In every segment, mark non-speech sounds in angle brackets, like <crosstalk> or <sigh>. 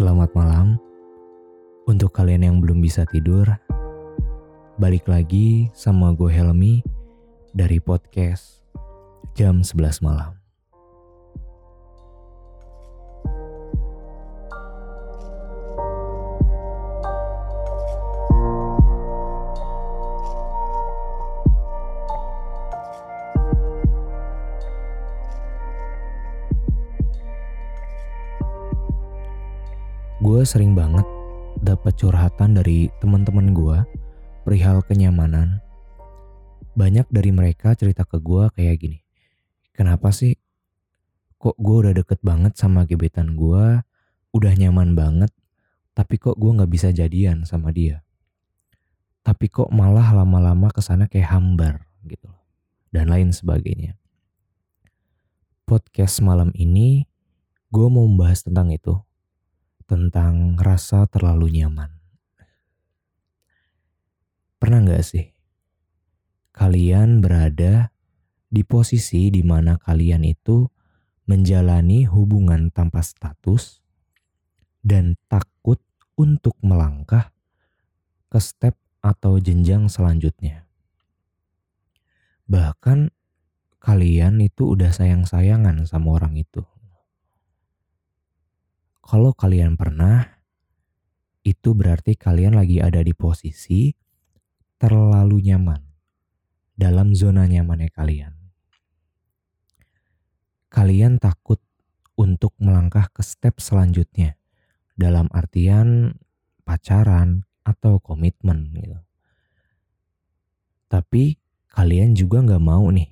Selamat malam untuk kalian yang belum bisa tidur. Balik lagi sama gue Helmi dari podcast jam 11 malam. Gue sering banget dapat curhatan dari teman-teman gue perihal kenyamanan. Banyak dari mereka cerita ke gue kayak gini. Kenapa sih kok gue udah deket banget sama gebetan gue, udah nyaman banget, tapi kok gue gak bisa jadian sama dia. Tapi kok malah lama-lama ke sana kayak hambar gitu Dan lain sebagainya. Podcast malam ini gue mau membahas tentang itu tentang rasa terlalu nyaman. Pernah nggak sih kalian berada di posisi di mana kalian itu menjalani hubungan tanpa status dan takut untuk melangkah ke step atau jenjang selanjutnya. Bahkan kalian itu udah sayang-sayangan sama orang itu. Kalau kalian pernah, itu berarti kalian lagi ada di posisi terlalu nyaman dalam zona nyamannya kalian. Kalian takut untuk melangkah ke step selanjutnya dalam artian pacaran atau komitmen gitu. Tapi kalian juga nggak mau nih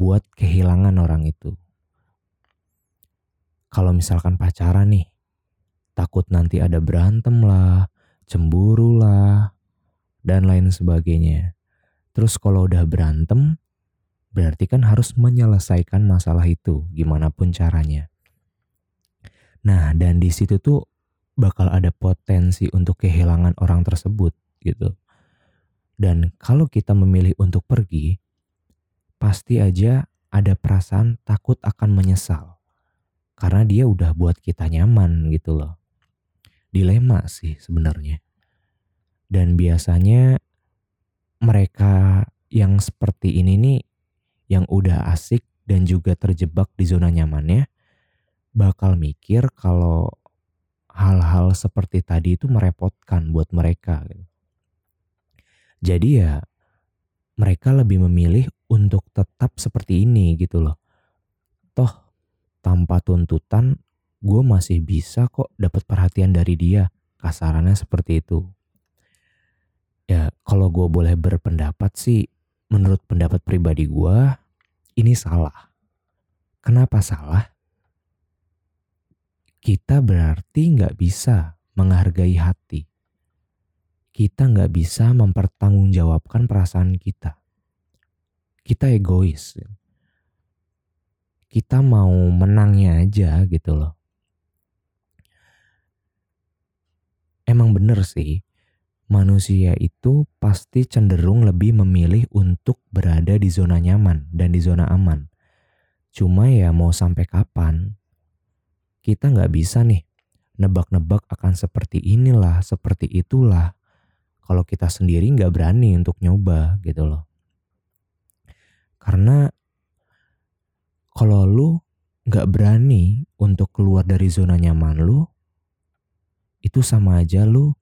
buat kehilangan orang itu. Kalau misalkan pacaran nih, takut nanti ada berantem lah, cemburu lah, dan lain sebagainya. Terus kalau udah berantem, berarti kan harus menyelesaikan masalah itu, gimana pun caranya. Nah, dan di situ tuh bakal ada potensi untuk kehilangan orang tersebut gitu. Dan kalau kita memilih untuk pergi, pasti aja ada perasaan takut akan menyesal. Karena dia udah buat kita nyaman gitu loh dilema sih sebenarnya. Dan biasanya mereka yang seperti ini nih yang udah asik dan juga terjebak di zona nyamannya bakal mikir kalau hal-hal seperti tadi itu merepotkan buat mereka. Gitu. Jadi ya mereka lebih memilih untuk tetap seperti ini gitu loh. Toh tanpa tuntutan gue masih bisa kok dapat perhatian dari dia. Kasarannya seperti itu. Ya kalau gue boleh berpendapat sih, menurut pendapat pribadi gue, ini salah. Kenapa salah? Kita berarti nggak bisa menghargai hati. Kita nggak bisa mempertanggungjawabkan perasaan kita. Kita egois. Kita mau menangnya aja gitu loh. Emang bener sih, manusia itu pasti cenderung lebih memilih untuk berada di zona nyaman dan di zona aman. Cuma ya mau sampai kapan? Kita nggak bisa nih nebak-nebak akan seperti inilah, seperti itulah. Kalau kita sendiri nggak berani untuk nyoba gitu loh. Karena kalau lu nggak berani untuk keluar dari zona nyaman lu, itu sama aja lu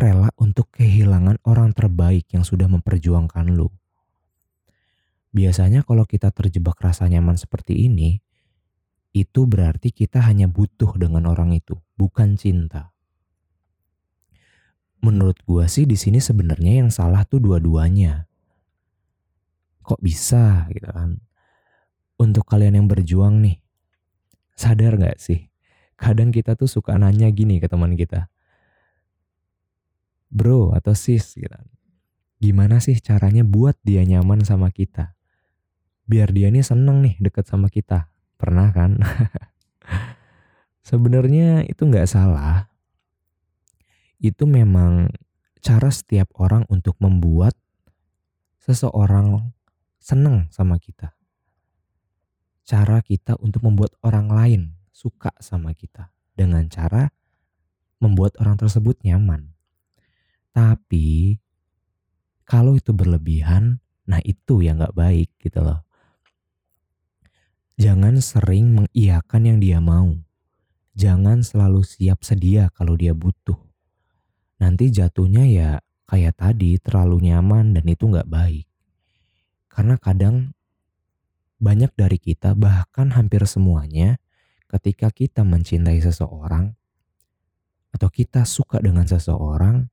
rela untuk kehilangan orang terbaik yang sudah memperjuangkan lu. Biasanya kalau kita terjebak rasa nyaman seperti ini, itu berarti kita hanya butuh dengan orang itu, bukan cinta. Menurut gua sih di sini sebenarnya yang salah tuh dua-duanya. Kok bisa gitu kan? Untuk kalian yang berjuang nih, sadar gak sih kadang kita tuh suka nanya gini ke teman kita. Bro atau sis gitu. Gimana sih caranya buat dia nyaman sama kita? Biar dia nih seneng nih deket sama kita. Pernah kan? <laughs> Sebenarnya itu nggak salah. Itu memang cara setiap orang untuk membuat seseorang seneng sama kita. Cara kita untuk membuat orang lain suka sama kita dengan cara membuat orang tersebut nyaman. Tapi kalau itu berlebihan, nah itu yang gak baik gitu loh. Jangan sering mengiyakan yang dia mau. Jangan selalu siap sedia kalau dia butuh. Nanti jatuhnya ya kayak tadi terlalu nyaman dan itu gak baik. Karena kadang banyak dari kita bahkan hampir semuanya ketika kita mencintai seseorang atau kita suka dengan seseorang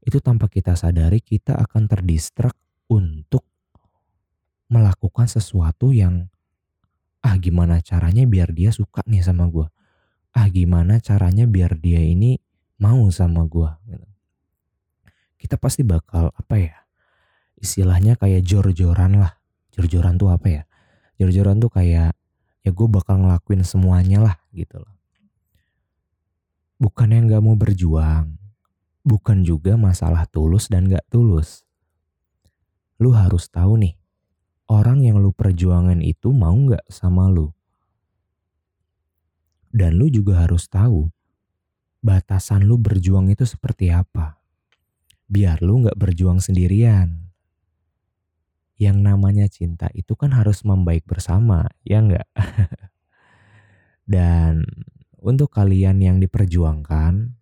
itu tanpa kita sadari kita akan terdistrak untuk melakukan sesuatu yang ah gimana caranya biar dia suka nih sama gue ah gimana caranya biar dia ini mau sama gue gitu. kita pasti bakal apa ya istilahnya kayak jor-joran lah. Jor-joran tuh apa ya? Jor-joran tuh kayak ya gue bakal ngelakuin semuanya lah gitu loh bukan yang gak mau berjuang bukan juga masalah tulus dan gak tulus. Lu harus tahu nih, orang yang lu perjuangan itu mau gak sama lu. Dan lu juga harus tahu, batasan lu berjuang itu seperti apa. Biar lu gak berjuang sendirian. Yang namanya cinta itu kan harus membaik bersama, ya enggak? <laughs> Dan untuk kalian yang diperjuangkan,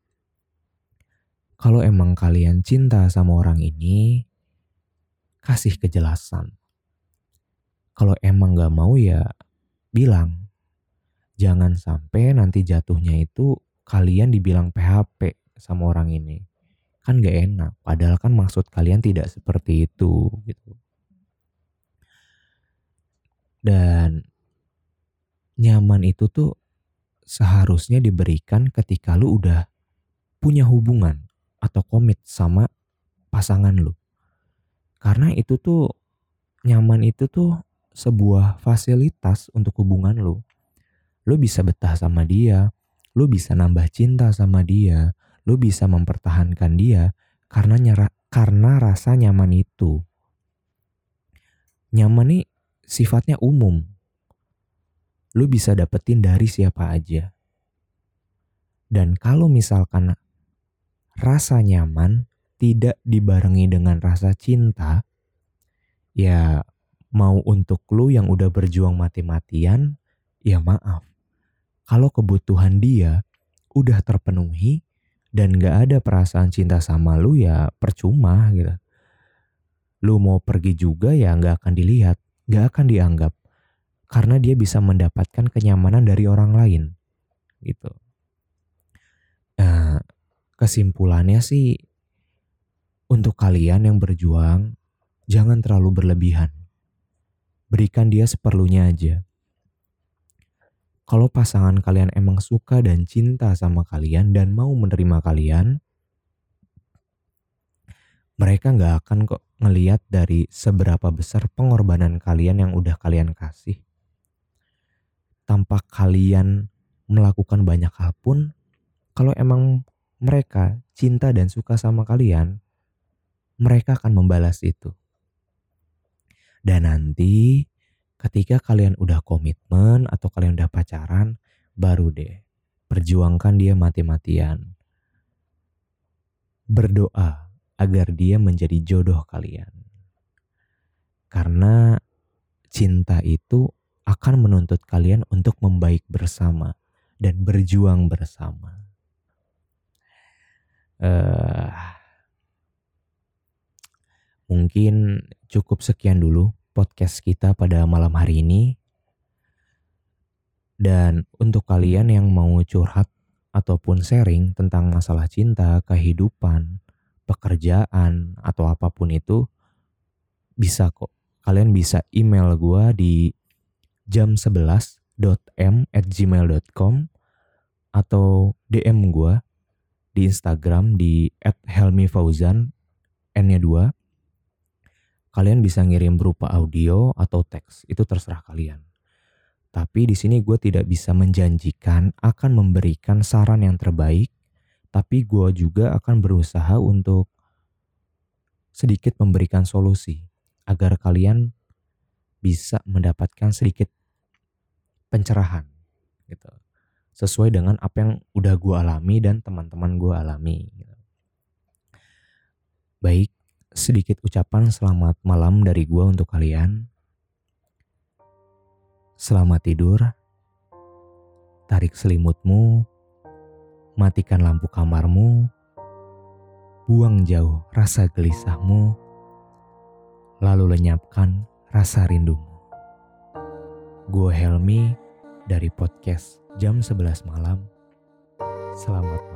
kalau emang kalian cinta sama orang ini, kasih kejelasan. Kalau emang gak mau ya bilang. Jangan sampai nanti jatuhnya itu kalian dibilang PHP sama orang ini. Kan gak enak, padahal kan maksud kalian tidak seperti itu gitu. Dan nyaman itu tuh seharusnya diberikan ketika lu udah punya hubungan atau komit sama pasangan lu. Karena itu tuh nyaman itu tuh sebuah fasilitas untuk hubungan lu. Lu bisa betah sama dia, lu bisa nambah cinta sama dia, lu bisa mempertahankan dia karena nyara, karena rasa nyaman itu. Nyaman nih sifatnya umum. Lu bisa dapetin dari siapa aja. Dan kalau misalkan rasa nyaman tidak dibarengi dengan rasa cinta, ya mau untuk lu yang udah berjuang mati-matian, ya maaf. Kalau kebutuhan dia udah terpenuhi dan gak ada perasaan cinta sama lu ya percuma gitu. Lu mau pergi juga ya gak akan dilihat, gak akan dianggap. Karena dia bisa mendapatkan kenyamanan dari orang lain. Gitu. Nah, kesimpulannya sih untuk kalian yang berjuang jangan terlalu berlebihan. Berikan dia seperlunya aja. Kalau pasangan kalian emang suka dan cinta sama kalian dan mau menerima kalian, mereka nggak akan kok ngeliat dari seberapa besar pengorbanan kalian yang udah kalian kasih. Tanpa kalian melakukan banyak hal pun, kalau emang mereka cinta dan suka sama kalian, mereka akan membalas itu. Dan nanti ketika kalian udah komitmen atau kalian udah pacaran, baru deh perjuangkan dia mati-matian. Berdoa agar dia menjadi jodoh kalian. Karena cinta itu akan menuntut kalian untuk membaik bersama dan berjuang bersama uh, mungkin cukup sekian dulu podcast kita pada malam hari ini. Dan untuk kalian yang mau curhat ataupun sharing tentang masalah cinta, kehidupan, pekerjaan, atau apa pun itu, bisa kok. Kalian bisa email gue di jam 11.m at gmail.com atau DM gue di Instagram di @helmifauzan n-nya 2. Kalian bisa ngirim berupa audio atau teks, itu terserah kalian. Tapi di sini gue tidak bisa menjanjikan akan memberikan saran yang terbaik, tapi gue juga akan berusaha untuk sedikit memberikan solusi agar kalian bisa mendapatkan sedikit pencerahan gitu. sesuai dengan apa yang udah gue alami dan teman-teman gue alami. Baik, sedikit ucapan selamat malam dari gue untuk kalian. Selamat tidur. Tarik selimutmu, matikan lampu kamarmu, buang jauh rasa gelisahmu, lalu lenyapkan rasa rindumu. Gue Helmi dari podcast jam 11 malam. Selamat.